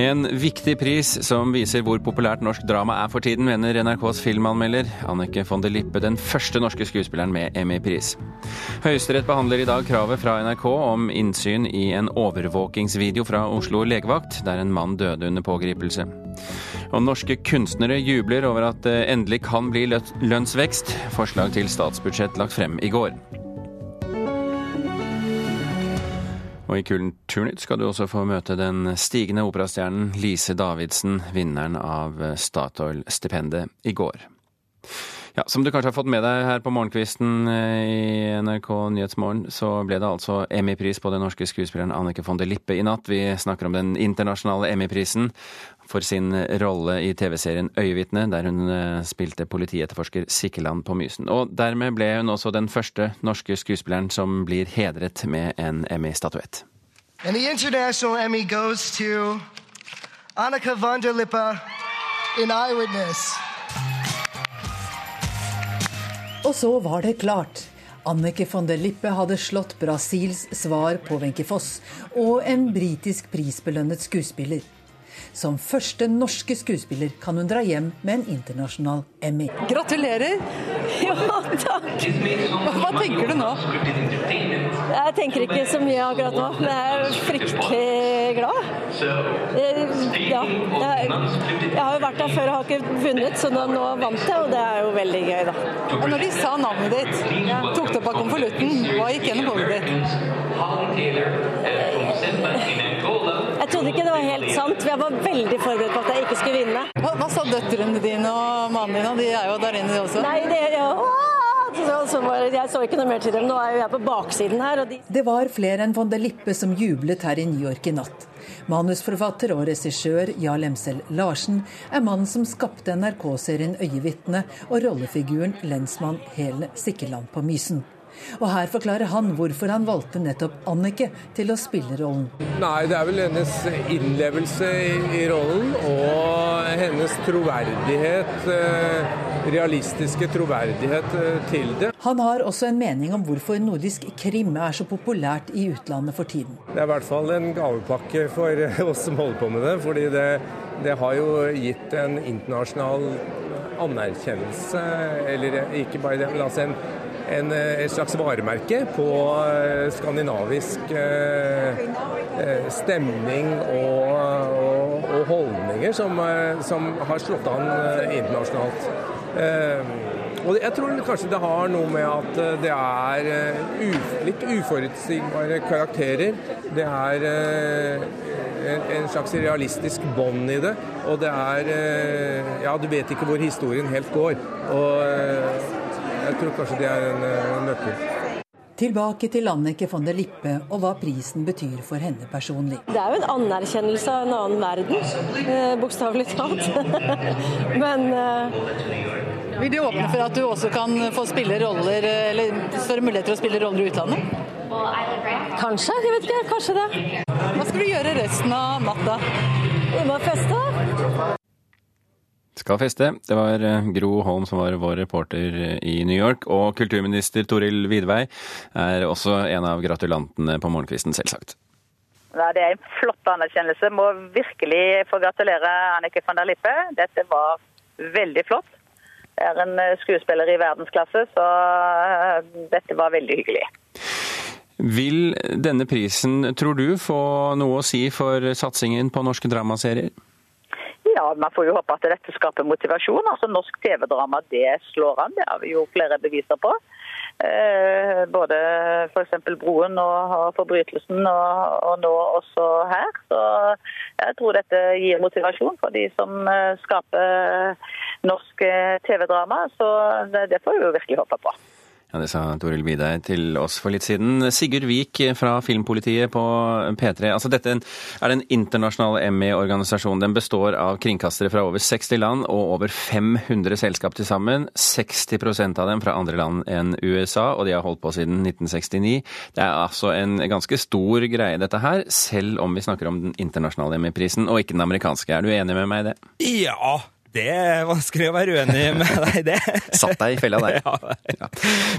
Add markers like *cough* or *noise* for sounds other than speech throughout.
En viktig pris som viser hvor populært norsk drama er for tiden, mener NRKs filmanmelder Annike von der Lippe, den første norske skuespilleren med Emmy-pris. Høyesterett behandler i dag kravet fra NRK om innsyn i en overvåkingsvideo fra Oslo legevakt, der en mann døde under pågripelse. Og norske kunstnere jubler over at det endelig kan bli lønnsvekst. Forslag til statsbudsjett lagt frem i går. Og i Kulturnytt skal du også få møte den stigende operastjernen Lise Davidsen, vinneren av Statoil-stipendet i går. Ja, Som du kanskje har fått med deg her på morgenkvisten eh, i NRK Nyhetsmorgen, så ble det altså Emmy-pris på den norske skuespilleren Annike von der Lippe i natt. Vi snakker om den internasjonale Emmy-prisen for sin rolle i TV-serien Øyevitne, der hun eh, spilte politietterforsker Sikkeland på Mysen. Og dermed ble hun også den første norske skuespilleren som blir hedret med en Emmy-statuett. And the international Emmy goes to Annika von der Lippe in Eyewitness. Og så var det klart. Annike von der Lippe hadde slått Brasils svar på Wenche Foss og en britisk prisbelønnet skuespiller. Som første norske skuespiller kan hun dra hjem med en internasjonal Emmy. Gratulerer! *laughs* Ja, takk. Hva tenker du nå? Jeg tenker ikke så mye akkurat nå, men jeg er fryktelig glad. Eh, ja, jeg, jeg har jo vært der før og har ikke vunnet, så nå, nå vant jeg, og det er jo veldig gøy, da. Og når de sa navnet ditt, tok det opp av konvolutten, hva gikk gjennom hodet ditt? Trodde ikke det var helt sant, jeg var veldig forberedt på at jeg ikke skulle vinne. Hva, hva sa døtrene dine og mannen din? De er jo der inne, de også. Nei, det, er jo... så jeg så ikke noe mer til dem. Nå er jo jeg på baksiden her. De... Det var flere enn von der Lippe som jublet her i New York i natt. Manusforfatter og regissør Jarl Emsel Larsen er mannen som skapte NRK-serien Øyevitne og rollefiguren lensmann Helen Sikkeland på Mysen. Og her forklarer han hvorfor han valgte nettopp Annike til å spille rollen. Nei, det er vel hennes innlevelse i, rollen og hennes troverdighet, eh, realistiske troverdighet eh, til det. Han har også en mening om hvorfor nordisk krim er så populært i utlandet for tiden. Det er i hvert fall en gavepakke for *laughs* oss som holder på med det. fordi det, det har jo gitt en internasjonal anerkjennelse, eller ikke bare det, men altså en en, eh, et slags varemerke på eh, skandinavisk eh, stemning og, og, og holdninger som, som, har slått an internasjonalt. Og jeg tror kanskje det har noe med at det er litt uforutsigbare karakterer. Det er en slags realistisk bånd i det. Og det er Ja, du vet ikke hvor historien helt går. Og jeg tror kanskje det er en, eh, nøkkel. Tilbake til Annike von der Lippe og hva prisen betyr for henne personlig. Det er jo en anerkjennelse av en annen verden, eh, bokstavelig talt. *laughs* Men uh... Vil det åpne for at du også kan få spille roller, eller større muligheter til å spille roller i utlandet? Kanskje, jeg vet ikke. Kanskje det. Hva skal du gjøre resten av natta? Feste, da skal feste. Det var eh, Gro Holm som var vår reporter eh, i New York. Og kulturminister Toril Vidvei er også en av gratulantene på morgenkvisten, selvsagt. Ja, det er en flott anerkjennelse. Må virkelig få gratulere Annike van der Lippe. Dette var veldig flott. Det er en eh, skuespiller i verdensklasse, så dette var veldig hyggelig. Vil denne prisen, tror du, få noe å si for satsingen på norske dramaserier? Man får jo håpe at dette skaper motivasjon. Altså Norsk TV-drama det slår an, det har vi jo flere beviser på. Eh, både f.eks. Broen og, og Forbrytelsen, og, og, nå også her. Så jeg tror dette gir motivasjon for de som eh, skaper norsk eh, TV-drama. Så det, det får vi jo virkelig håpe på. Ja, Det sa Toril Vidar til oss for litt siden. Sigurd Vik fra Filmpolitiet på P3. Altså Dette er den internasjonale Emmy-organisasjonen. Den består av kringkastere fra over 60 land og over 500 selskap til sammen. 60% av dem fra andre land enn USA, og de har holdt på siden 1969. Det er altså en ganske stor greie, dette her, selv om vi snakker om den internasjonale Emmy-prisen, og ikke den amerikanske. Er du enig med meg i det? Ja, det er vanskelig å være uenig med deg i det. Satt deg i fella der. *laughs* ja.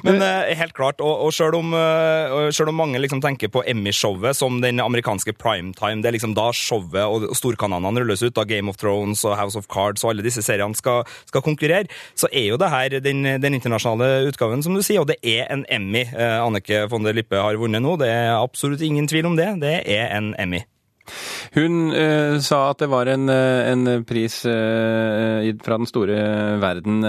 Men uh, helt klart, og, og selv, om, uh, om mange liksom tenker på Emmy-showet som den amerikanske primetime, det er liksom da showet og, og storkanalene rulles ut, da Game of Thrones og House of Cards og alle disse seriene skal, skal konkurrere, så er jo det her den, den, internasjonale utgaven, som du sier, og det er en Emmy. Uh, Annike von der Lippe har vunnet nå, det er absolutt ingen tvil om det. Det er en Emmy. Hun uh, sa at det var en, eh, en pris uh, fra den store verden.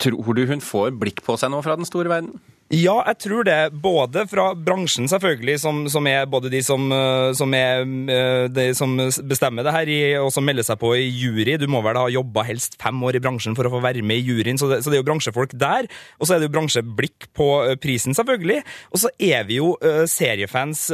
Tror du hun får blikk på seg nå fra den store verden? Ja, jeg tror det. Både fra bransjen, selvfølgelig, som, som er både de som, eh, som, er, eh, de som bestemmer det her, og som melder seg på i jury. Du må vel ha jobba helst fem år i bransjen for å få være med i juryen, så det, så det er jo bransjefolk der. Og så er det jo bransjeblikk på eh, prisen, selvfølgelig. Og så er vi jo seriefans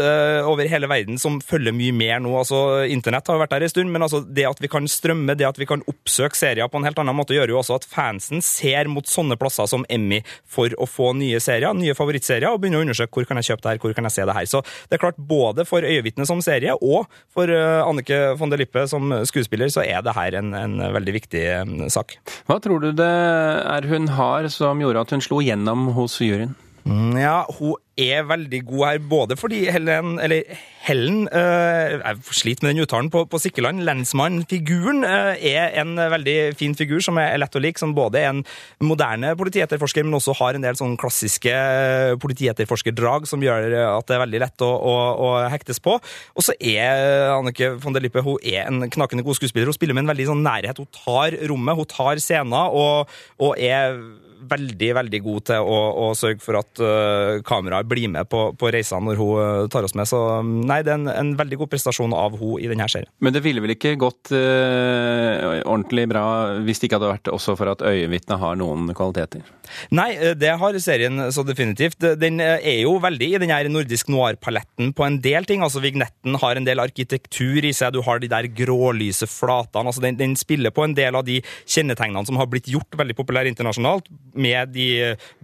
over hele verden som følger mye mer nå. Altså, Internett har vært der en stund, men altså, det at vi kan strømme, det at vi kan oppsøke serier på en helt annen måte, gjør jo også at fansen ser mot sånne plasser som Emmy for å få nye serier serier, nye favorittserier, og begynne å undersøke hvor kan jeg kjøpe det her, hvor kan jeg se det her. Så det er klart, både for Øyevitnet som serie og for uh, Annike von der Lippe som skuespiller, så er det her en, en veldig viktig um, sak. Hva tror du det er hun har som gjorde at hun slo gjennom hos juryen? Mm, ja, hun er veldig god her, både fordi Helen, eller Helen uh, Jeg sliter med den uttalen på, på Sikkeland. Lensmann-figuren uh, er en veldig fin figur som er lett å like. Som både er en moderne politietterforsker, men også har en del sånn klassiske politietterforskerdrag som gjør at det er veldig lett å, å, å hektes på. Og så er Annike von der Lippe hun er en knakende god skuespiller. Hun spiller med en veldig sånn nærhet. Hun tar rommet, hun tar scener, og, og er veldig veldig god til å, å sørge for at uh, kameraet blir med på, på reisene når hun uh, tar oss med. Så nei, det er en, en, veldig god prestasjon av hun i denne serien. Men det ville vel ikke gått eh, ordentlig bra hvis det ikke hadde vært også for at øyenvitnet har noen kvaliteter? Nei, det har serien så definitivt. Den er jo veldig i den her nordisk noir-paletten på en del ting. altså Vignetten har en del arkitektur i seg, du har de der grålyse flatene. altså den, den spiller på en del av de kjennetegnene som har blitt gjort veldig populære internasjonalt med de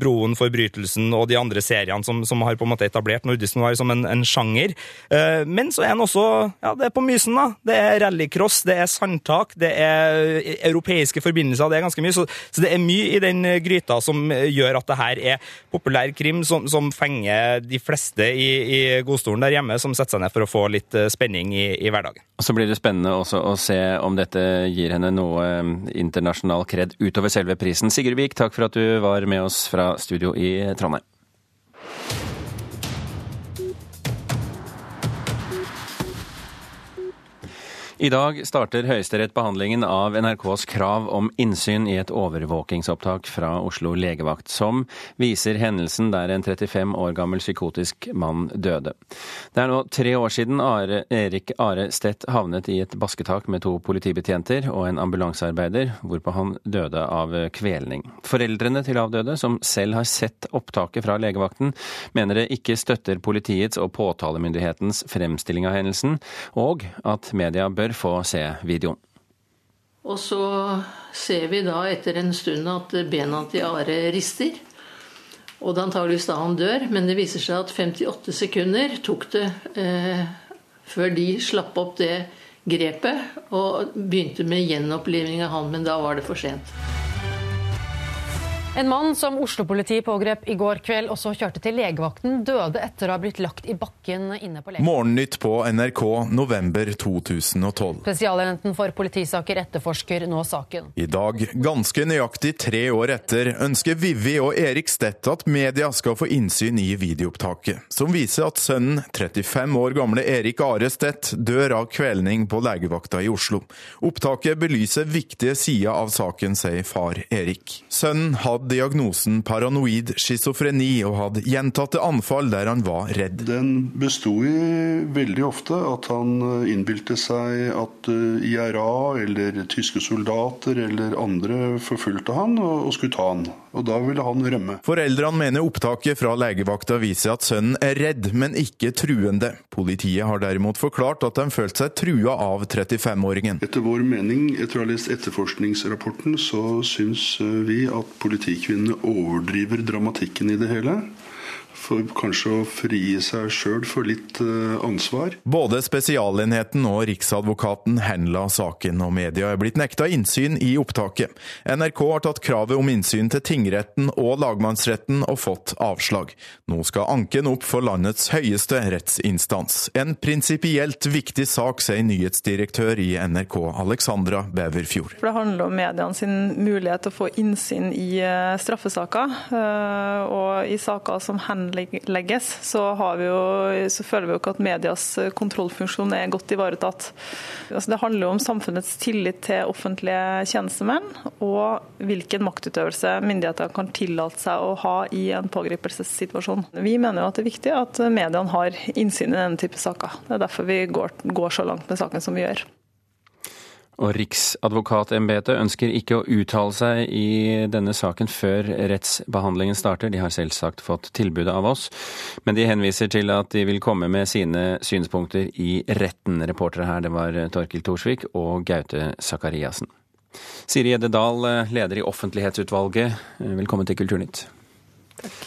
Broen, Forbrytelsen og de andre seriene som, som har på en måte etablert nordisk noir som en, en, sjanger. Eh, men så er den også ja, det er på Mysen, da. Det er rallycross, det er sandtak, det er europeiske forbindelser. Det er ganske mye. Så, så det er mye i den gryta som gjør at det her er populær krim som, som fenger de fleste i, i, godstolen der hjemme, som setter seg ned for å få litt eh, spenning i, i hverdagen. Så blir det spennende også å se om dette gir henne noe eh, internasjonal kred utover selve prisen. Sigurd Vik, takk for at du var med oss fra studio i Trondheim. I dag starter Høyesterett behandlingen av NRKs krav om innsyn i et overvåkingsopptak fra Oslo legevakt, som viser hendelsen der en 35 år gammel psykotisk mann døde. Det er nå tre år siden Are, Erik Are Stett havnet i et basketak med to politibetjenter og en ambulansearbeider, hvorpå han døde av kvelning. Foreldrene til avdøde, som selv har sett opptaket fra legevakten, mener det ikke støtter politiets og påtalemyndighetens fremstilling av hendelsen, og at media bør bør få se videoen. Og så ser vi da etter en stund at bena til Are rister. Og det antageligvis da han dør, men det viser seg at 58 sekunder tok det eh, før de slapp opp det grepet og begynte med gjenopplivning av han, men da var det for sent. En mann som Oslo-politiet pågrep i går kveld og så kjørte til legevakten, døde etter å ha blitt lagt i bakken inne på legevakten. Morgennytt på NRK november 2012. Spesialenheten for politisaker etterforsker nå saken. I dag, ganske nøyaktig tre år etter, ønsker Vivi og Erik Stedt at media skal få innsyn i videoopptaket, som viser at sønnen, 35 år gamle Erik Are Stett, dør av kvelning på legevakta i Oslo. Opptaket belyser viktige sider av saken, sier far Erik. Sønnen har hadde diagnosen paranoid schizofreni og hadde gjentatte anfall der han var redd. Den besto i veldig ofte at han eh, innbilte seg at eh, IRA eller tyske soldater eller andre forfulgte han og skulle ta han. Og da ville han rømme. Foreldrene mener opptaket fra legevakta viser at sønnen er redd, men ikke truende. Politiet har derimot forklart at de følte seg trua av 35-åringen. Etter vår mening, etter å ha lest etterforskningsrapporten, så syns eh, vi at politikvinnene overdriver dramatikken i det hele for kanskje å frie seg sjøl for litt eh, ansvar. Både Spesialenheten og Riksadvokaten henla saken, og media er blitt nekta innsyn i opptaket. NRK har tatt kravet om innsyn til tingretten og lagmannsretten og fått avslag. Nå skal anken opp for landets høyeste rettsinstans. En prinsipielt viktig sak, sier nyhetsdirektør i NRK, Alexandra Beverfjord. For Det handler om mediene sin mulighet til å få innsyn i eh, straffesaker, eh, og i saker som henlegger legges, så, jo, så, føler vi jo ikke at medias kontrollfunksjon er godt ivaretatt. Altså det handler jo om samfunnets tillit til offentlige tjenestemenn, og hvilken maktutøvelse myndigheter kan tillate seg å ha i en pågripelsessituasjon. Vi mener jo at det er viktig at mediene har innsyn i denne type saker. Det er derfor vi går, går så langt med saken som vi gjør. Og Riksadvokatembetet ønsker ikke å uttale seg i denne saken før rettsbehandlingen starter. De har selvsagt fått tilbudet av oss, men de henviser til at de vil komme med sine synspunkter i retten. Reportere her det var Torkil Thorsvik og Gaute Sakariassen. Siri Gjedde Dahl, leder i Offentlighetsutvalget, velkommen til Kulturnytt. Takk.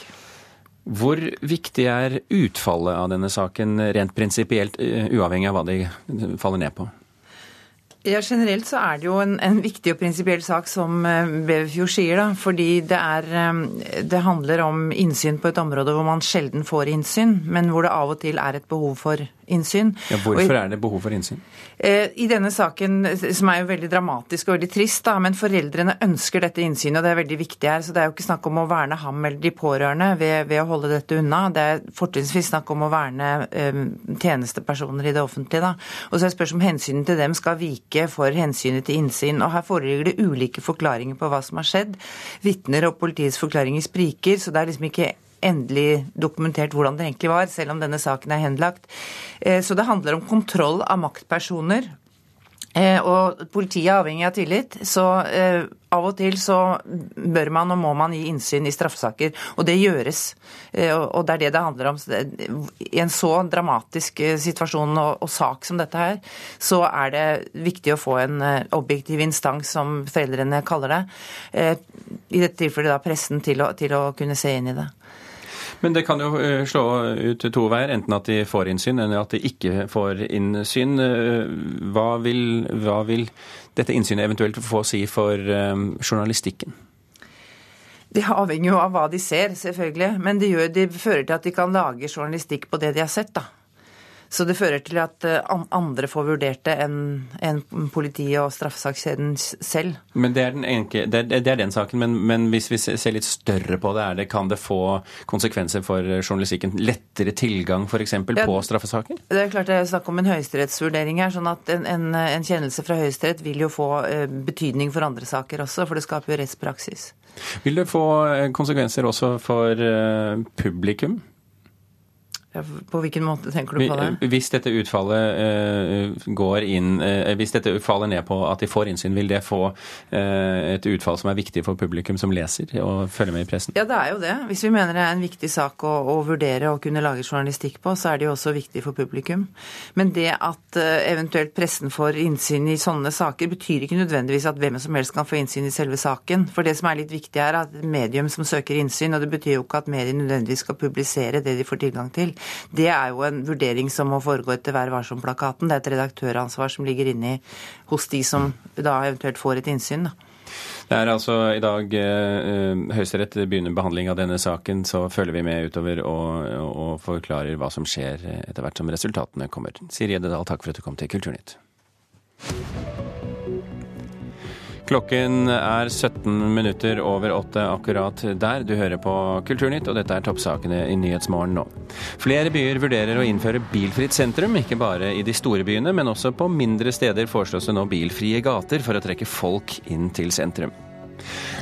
Hvor viktig er utfallet av denne saken rent prinsipielt, uavhengig av hva de faller ned på? Ja, Generelt så er det jo en, en viktig og prinsipiell sak, som eh, Beverfjord sier. da, Fordi det, er, eh, det handler om innsyn på et område hvor man sjelden får innsyn, men hvor det av og til er et behov for innsyn. Ja, hvorfor er det behov for innsyn? Eh, I denne saken, som er jo veldig dramatisk og veldig trist, da, men foreldrene ønsker dette innsynet, og det er veldig viktig her. Så det er jo ikke snakk om å verne ham eller de pårørende ved, ved å holde dette unna. Det er fortrinnsvis snakk om å verne um, tjenestepersoner i det offentlige. Da. Og så er det spørsmål om hensynet til dem skal vike for hensynet til innsyn. Og her foreligger det ulike forklaringer på hva som har skjedd. Vitner og politiets forklaringer spriker, så det er liksom ikke endelig dokumentert hvordan det egentlig var, selv om denne saken er henlagt. Eh, så det handler om kontroll av maktpersoner. Eh, og politiet er avhengig av tillit, så eh, av og til så bør man og må man gi innsyn i straffesaker. Og det gjøres. Og det er det det handler om. I en så dramatisk situasjon og, og sak som dette her, så er det viktig å få en objektiv instans, som foreldrene kaller det. I dette tilfellet da pressen, til å, til å kunne se inn i det. Men det kan jo eh, slå ut to veier, enten at de får innsyn eller at de ikke får innsyn. Eh, hva vil, hva vil dette innsynet eventuelt få si for eh, journalistikken? Det avhenger jo av hva de ser, selvfølgelig. Men det, gjør, det fører til at de kan lage journalistikk på det de har sett. da. Så det fører til at eh, andre får vurdert det enn en politiet og straffesakskjeden selv. Men det er den, enke, det er, det er den saken, men, men, hvis vi ser litt større på det, det, kan det få konsekvenser for journalistikken? Lettere tilgang f.eks. Ja, på straffesaker? Det er klart det er snakk om en høyesterettsvurdering her. sånn at en, en, en kjennelse fra Høyesterett vil jo få eh, betydning for andre saker også, for det skaper jo rettspraksis. Vil det få eh, konsekvenser også for publikum? På hvilken måte tenker du på det? Hvis dette utfallet uh, går inn uh, Hvis dette faller ned på at de får innsyn, vil det få uh, et utfall som er viktig for publikum som leser og følger med i pressen? Ja, det er jo det. Hvis vi mener det er en viktig sak å, å vurdere og kunne lage journalistikk på, så er det jo også viktig for publikum. Men det at eventuelt pressen får innsyn i sånne saker, betyr ikke nødvendigvis at hvem som helst kan få innsyn i selve saken. For det som er litt viktig, er at medium som søker innsyn, og det betyr jo ikke at mediene nødvendigvis skal publisere det de får tilgang til. Det er jo en vurdering som må foregå etter Vær varsom-plakaten. Det er et redaktøransvar som ligger inni hos de som da eventuelt får et innsyn. Det er altså i dag eh, Høyesterett begynner behandling av denne saken. Så følger vi med utover og, og forklarer hva som skjer etter hvert som resultatene kommer. Siri Eddedal, takk for at du kom til Kulturnytt. Klokken er 17 minutter over åtte akkurat der. Du hører på Kulturnytt, og dette er toppsakene i Nyhetsmorgen nå. Flere byer vurderer å innføre bilfritt sentrum, ikke bare i de store byene, men også på mindre steder foreslås det nå bilfrie gater for å trekke folk inn til sentrum.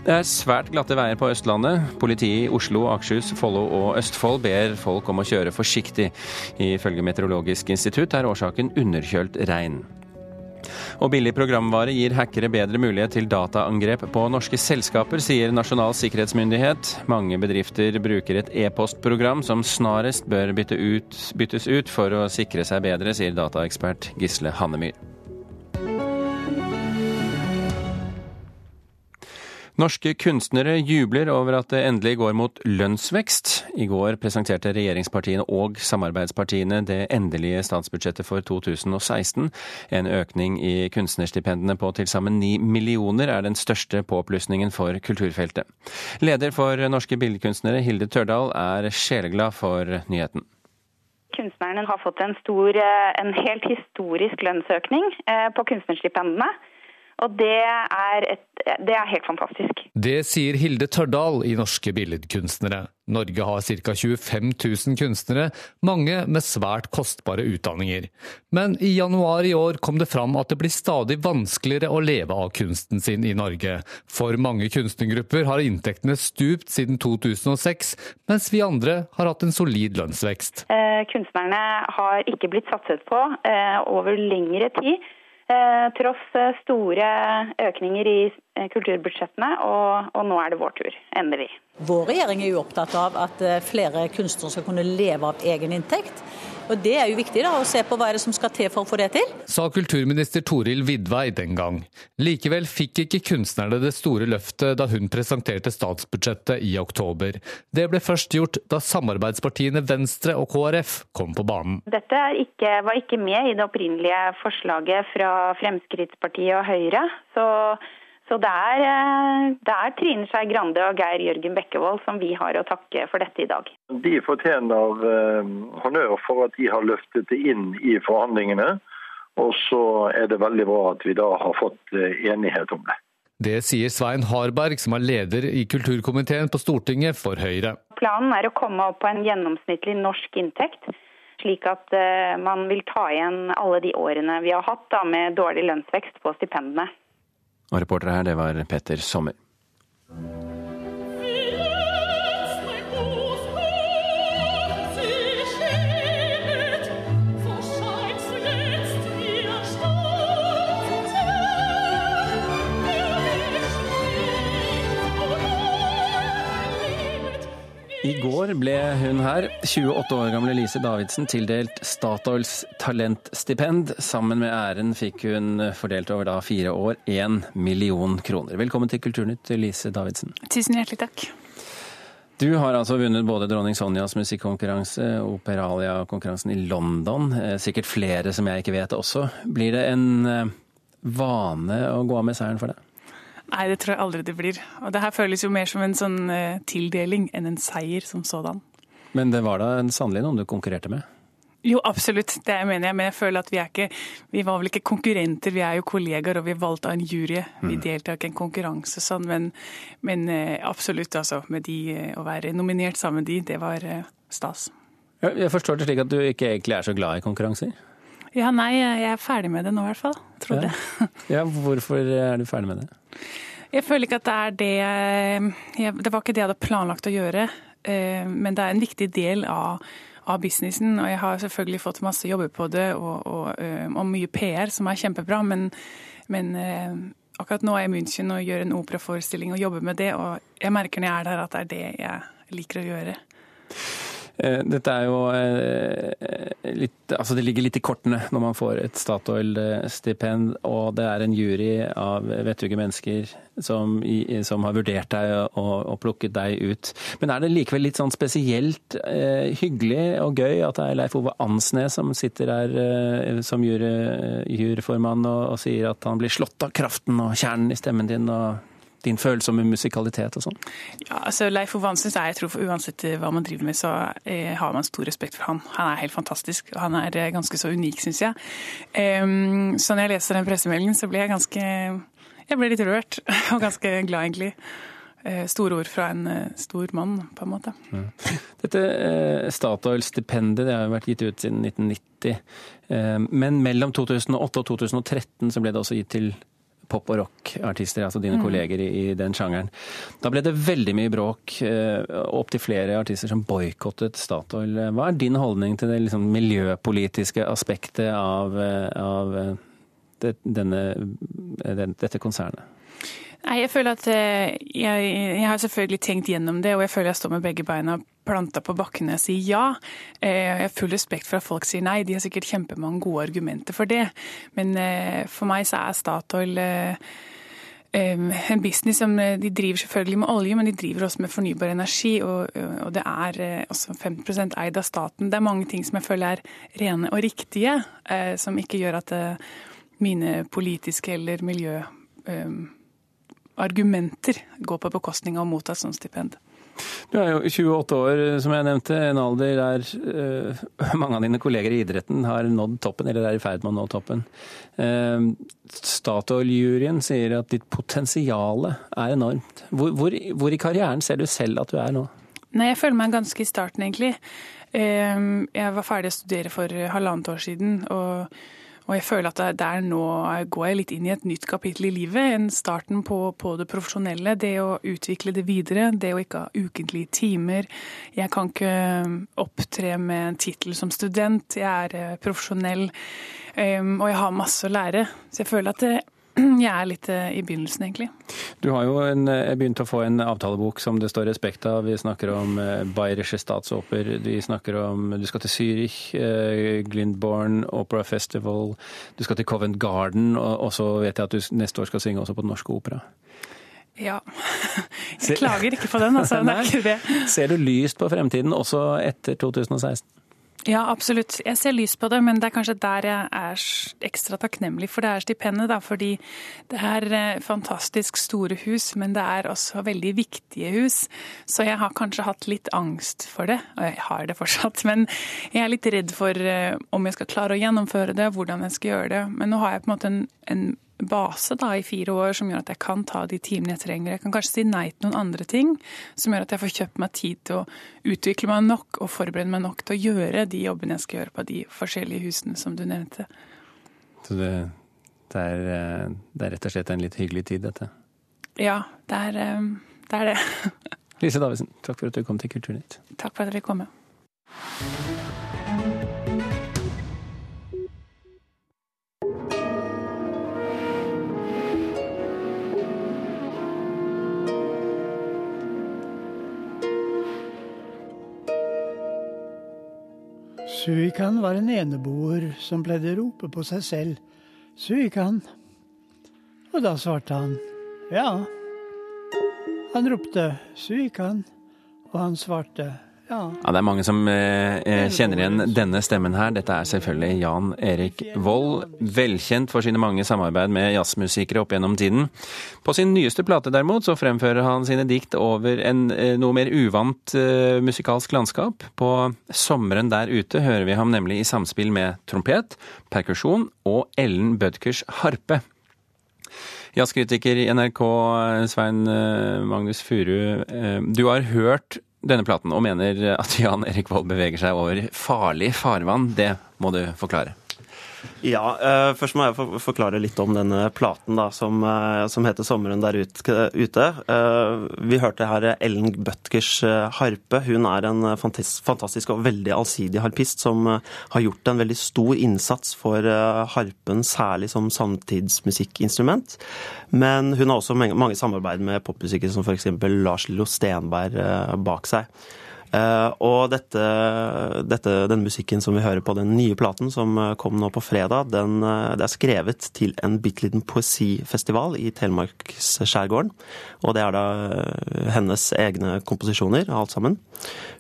Det er svært glatte veier på Østlandet. Politiet i Oslo, Akershus, Follo og Østfold ber folk om å kjøre forsiktig. Ifølge Meteorologisk institutt er årsaken underkjølt regn. Og billig programvare gir hackere bedre mulighet til dataangrep på norske selskaper, sier Nasjonal sikkerhetsmyndighet. Mange bedrifter bruker et e-postprogram som snarest bør bytte ut, byttes ut for å sikre seg bedre, sier dataekspert Gisle Hannemyr. Norske kunstnere jubler over at det endelig går mot lønnsvekst. I går presenterte regjeringspartiene og samarbeidspartiene det endelige statsbudsjettet for 2016. En økning i kunstnerstipendene på til sammen ni millioner er den største påplussingen for kulturfeltet. Leder for Norske billedkunstnere, Hilde Tørdal, er sjeleglad for nyheten. Kunstnerne har fått en, stor, eh, en helt historisk lønnsøkning eh, på kunstnerstipendene. Og det er, et, det er, helt fantastisk. Det sier Hilde Tørdal i Norske billedkunstnere. Norge har ca. 25 000 kunstnere, mange med svært kostbare utdanninger. Men i januar i år kom det fram at det blir stadig vanskeligere å leve av kunsten sin i Norge. For mange kunstnergrupper har inntektene stupt siden 2006, mens vi andre har hatt en solid lønnsvekst. Eh, kunstnerne har ikke blitt satset på eh, over lengre tid. Eh, tross eh, store økninger i eh, kulturbudsjettene, og, og nå er det vår tur. Endelig. Vår regjering er jo opptatt av at flere kunstnere skal kunne leve av egen inntekt. Og Det er jo viktig da, å se på hva er det som skal til for å få det til. Sa kulturminister Toril Vidvei den gang. Likevel fikk ikke kunstnerne det store løftet da hun presenterte statsbudsjettet i oktober. Det ble først gjort da samarbeidspartiene Venstre og KrF kom på banen. Dette ikke, var ikke med i det opprinnelige forslaget fra Fremskrittspartiet og Høyre. Så så det er, eh, det er, Trine Skei Grande og Geir Jørgen Bekkevold som vi har å takke for dette i dag. De fortjener eh, honnør for at de har løftet det inn i forhandlingene. Og så er det veldig bra at vi da har fått eh, enighet om det. Det sier Svein Harberg, som er leder i kulturkomiteen på Stortinget for Høyre. Planen er å komme opp på en gjennomsnittlig norsk inntekt, slik at man vil ta igjen alle de årene vi har hatt da, med dårlig lønnsvekst på stipendene. Og reportere her, det var Petter Sommer. I går ble hun her, 28 år gamle Lise Davidsen, tildelt Statoils talentstipend. Sammen med æren fikk hun fordelt over da fire år én million kroner. Velkommen til Kulturnytt, Lise Davidsen. Tusen hjertelig takk. Du har altså vunnet både Dronning Sonjas musikkonkurranse Operalia-konkurransen i London. Eh, sikkert flere som jeg ikke vet også. Blir det en eh, vane å gå av med seieren for deg? Nei, det tror jeg aldri det blir. Og det her føles jo mer som en sånn uh, tildeling enn en seier som sådan. Men det var da sannelig noen du konkurrerte med? Jo, absolutt. Det mener jeg. Men jeg føler at vi er ikke Vi var vel ikke konkurrenter, vi er jo kollegaer, og vi er valgt av en jury. Vi mm. deltar ikke i en konkurranse sånn, men, men uh, absolutt, altså. Med de, uh, å være nominert sammen med de, det var stas. Jeg forstår det slik at du ikke egentlig er så glad i konkurranser? Ja, nei, jeg er ferdig med det nå i hvert fall. Tror ja. det. *laughs* ja, hvorfor er du ferdig med det? Jeg føler ikke at det er det jeg, Det var ikke det jeg hadde planlagt å gjøre. Eh, men det er en viktig del av, av businessen, og jeg har selvfølgelig fått masse jobber på det og, og, eh, og mye PR, som er kjempebra. Men, men eh, akkurat nå er jeg i München og gjør en operaforestilling og jobber med det, og jeg merker når jeg er der at det er det jeg liker å gjøre. Eh, dette er jo eh, litt Altså det ligger litt i kortene når man får et Statoil-stipend, og det er en jury av vettuge mennesker som, som, har vurdert deg og, og, plukket deg ut. Men er det likevel litt sånn spesielt eh, hyggelig og gøy at det er Leif Ove Ansnes som sitter der eh, som juryformann og, og sier at han blir slått av kraften og kjernen i stemmen din? og din følsomme musikalitet og sånn? Ja, altså Leif Ove Hansen, jeg tror for Uansett eh, hva man driver med, så eh, har man stor respekt for han. Han er helt fantastisk, og han er eh, ganske så unik, syns jeg. Um, så når jeg leser den pressemeldingen, så blir jeg ganske Jeg ble litt rørt, *laughs* og ganske glad, egentlig. Eh, store ord fra en stor mann, på en måte. Ja. Dette eh, Statoil-stipendet det har jo vært gitt ut siden 1990. Eh, men mellom 2008 og 2013 så ble det også gitt til pop- og rock-artister, altså dine Mm. kolleger i, i den sjangeren. Da ble det veldig mye bråk, eh, opptil flere artister som boikottet Statoil. Hva er din holdning til det liksom, miljøpolitiske aspektet av, eh, av eh, det, denne, det, dette konsernet? Nei, jeg føler at eh, jeg, jeg har selvfølgelig tenkt gjennom det, og jeg føler jeg står med begge beina planta på bakken jeg sier ja. Eh, Jeg har full respekt for at folk sier nei, de har sikkert kjempemange gode argumenter for det. Men eh, for meg så er Statoil en business som De driver selvfølgelig med olje, men de driver også med fornybar energi. Og, og det er også 50 eid av staten. Det er mange ting som jeg føler er rene og riktige, som ikke gjør at mine politiske eller miljø... eh, argumenter går på bekostning av å motta et sånt stipend. Du er jo 28 år, som jeg nevnte, en alder der uh, *laughs* mange av dine kolleger i idretten har nådd toppen, eller er i ferd med å nå toppen. Uh, Statoil-juryen sier at ditt potensial er enormt. Hvor, hvor, hvor, i karrieren ser du selv at du er nå? Nei, Jeg føler meg ganske i starten, egentlig. Uh, jeg var ferdig å studere for halvannet år siden. og og jeg føler at der nå går jeg litt inn i et nytt kapittel i livet. En starten på, på, det profesjonelle. Det å utvikle det videre. Det å ikke ha ukentlige timer. Jeg kan ikke opptre med en tittel som student. Jeg er profesjonell, og jeg har masse å lære. Så jeg føler at det, *clears throat* jeg er litt i begynnelsen, egentlig. Du har jo en, begynt å få en avtalebok som det står respekt av. Vi snakker om Bayerische Statsoper, vi snakker om Du skal til Zürich, Glindborn Opera Festival, du skal til Covent Garden, og, og så vet jeg at du neste år skal synge også på Den Norske Opera. Ja. *laughs* Jeg klager ikke på den, altså. *laughs* Det er ikke det. Ser du lyst på fremtiden også etter 2016? Ja, absolutt. Jeg ser lys på det, men det er kanskje der jeg er ekstra takknemlig for det er stipendet. Fordi det er fantastisk store hus, men det er også veldig viktige hus. Så jeg har kanskje hatt litt angst for det, og jeg har det fortsatt. *laughs* Men jeg er litt redd for om jeg skal klare å gjennomføre det, hvordan jeg skal gjøre det. Men nå har jeg på en måte en, en base da, i fire år som gjør at jeg kan ta de timene jeg trenger. Jeg kan kanskje si nei til noen andre ting som gjør at jeg får kjøpt meg tid til å utvikle meg nok og forberede meg nok til å gjøre de jobbene jeg skal gjøre på de forskjellige husene som du nevnte. Så det, det, er, det er, rett og slett en litt hyggelig tid, dette? Ja, det er det. Er det. *laughs* Lise Davidsen, takk for at du kom til Kulturnytt. Takk for at dere kom. Suikan var en eneboer som pleide rope på seg selv. Suikan. Og da svarte han ja. Han ropte Suikan, og han svarte ja. Det er mange som eh, kjenner igjen denne stemmen her. Dette er selvfølgelig Jan Erik Vold. Velkjent for sine mange samarbeid med jazzmusikere opp gjennom tiden. På sin nyeste plate derimot så fremfører han sine dikt over en noe mer uvant eh, musikalsk landskap. På Sommeren der ute hører vi ham nemlig i samspill med trompet, perkusjon og Ellen Bødkers harpe. Jazzkritiker i NRK, Svein Magnus Furu. Du har hørt denne platen og mener at Jan Erik Vold beveger seg over farlig farvann. Det må du forklare. Ja, uh, først må jeg for forklare litt om denne platen da, som, uh, som heter 'Sommeren der ute'. Uh, vi hørte her Ellen Bøtkers harpe. Hun er en fantastisk, og veldig allsidig harpist som har gjort en veldig stor innsats for harpen, særlig som samtidsmusikkinstrument. Men hun har også mange samarbeid med popmusikere som f.eks. Lars Lillo Stenberg bak seg. Uh, og dette, dette, den musikken som vi hører på den nye platen som kom nå på fredag, den, det er skrevet til en bitte liten poesifestival i Telemarksskjærgården. Og det er da hennes egne komposisjoner, alt sammen.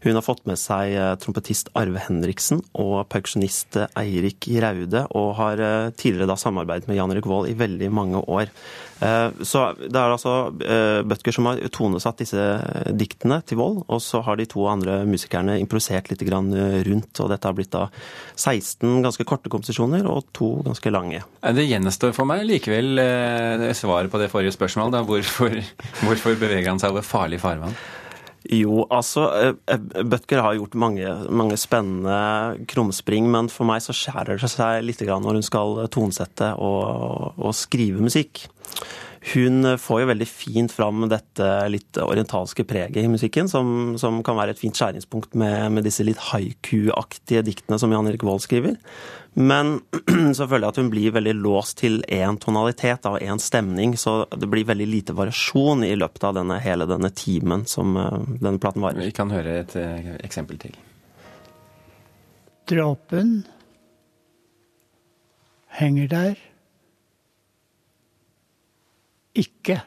Hun har fått med seg trompetist Arve Henriksen og perkusjonist Eirik Raude, og har tidligere da samarbeidet med Jan Erik Vold i veldig mange år. Så det er altså Bødker som har tonesatt disse diktene til Vold, og så har de to andre musikerne improvisert litt rundt. og Dette har blitt da 16 ganske korte komposisjoner og to ganske lange. Det gjenstår for meg likevel svaret på det forrige spørsmålet. Da. Hvorfor, *laughs* hvorfor beveger han seg over farlig farvann? Jo, altså Bødker har gjort mange, mange, spennende krumspring, men for meg så skjærer det seg litt når hun skal tonesette og, og skrive musikk. Hun får jo veldig fint fram dette litt orientalske preget i musikken, som, som kan være et fint skjæringspunkt med, med disse litt haiku-aktige diktene som Jan Erik Vold skriver. Men *clears throat* så føler jeg at hun blir veldig låst til én tonalitet og én stemning, så det blir veldig lite variasjon i løpet av denne, hele denne timen som uh, denne platen varer. Vi kan høre et uh, eksempel til. Dråpen henger der ikke.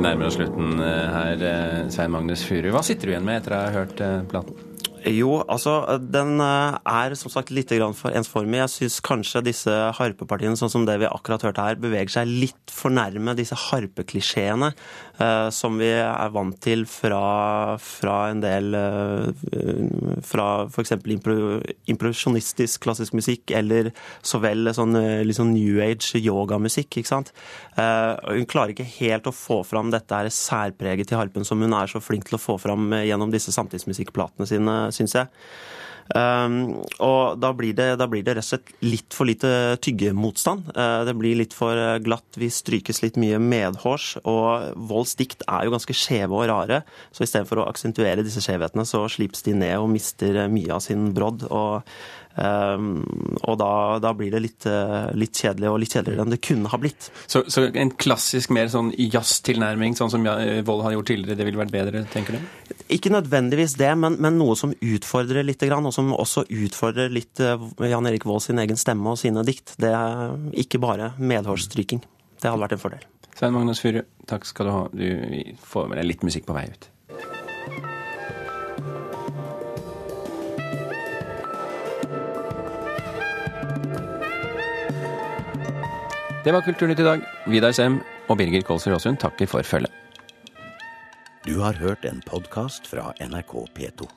Vi nærmer oss slutten eh, her, eh, Svein Magnus Furu. Hva sitter du igjen med etter å ha hørt eh, platen? Jo, altså den eh, er som sagt litt for ensformig. Jeg syns kanskje disse harpepartiene, sånn som det vi akkurat hørte her, beveger seg litt for nærme disse harpeklisjeene eh, som vi er vant til fra, fra en del eh, Fra f.eks. Impro, improvisjonistisk klassisk musikk, eller så vel sånn liksom new age yogamusikk, ikke sant. Eh, hun klarer ikke helt å få fram dette her særpreget til harpen som hun er så flink til å få fram gjennom disse samtidsmusikkplatene sine syns jeg. Um, og da blir, det, da blir det rett og slett litt for lite tyggemotstand. Uh, det blir litt for glatt, vi strykes litt mye medhårs. Og Volds dikt er jo ganske skjeve og rare, så istedenfor å aksentuere disse skjevhetene, så slipes de ned og mister mye av sin brodd. Og og da, da, blir det litt, uh, litt, kjedelig, og litt kjedeligere enn det kunne ha blitt. Så, så en klassisk mer sånn jazztilnærming, sånn som Vold har gjort tidligere, det ville vært bedre, tenker du? Ikke nødvendigvis det, men, men, noe som utfordrer litt, og som også utfordrer litt uh, Jan Erik Vold sin egen stemme og sine dikt. Det er ikke bare medhårsstryking. Det hadde vært en fordel. Svein Magnus Furu, takk skal du ha. Du får med deg litt musikk på vei ut. Det var Kulturnytt i dag. Vidar Sem og Birger Kolsrud Aasund takker for følget. Du har hørt en podkast fra NRK P2.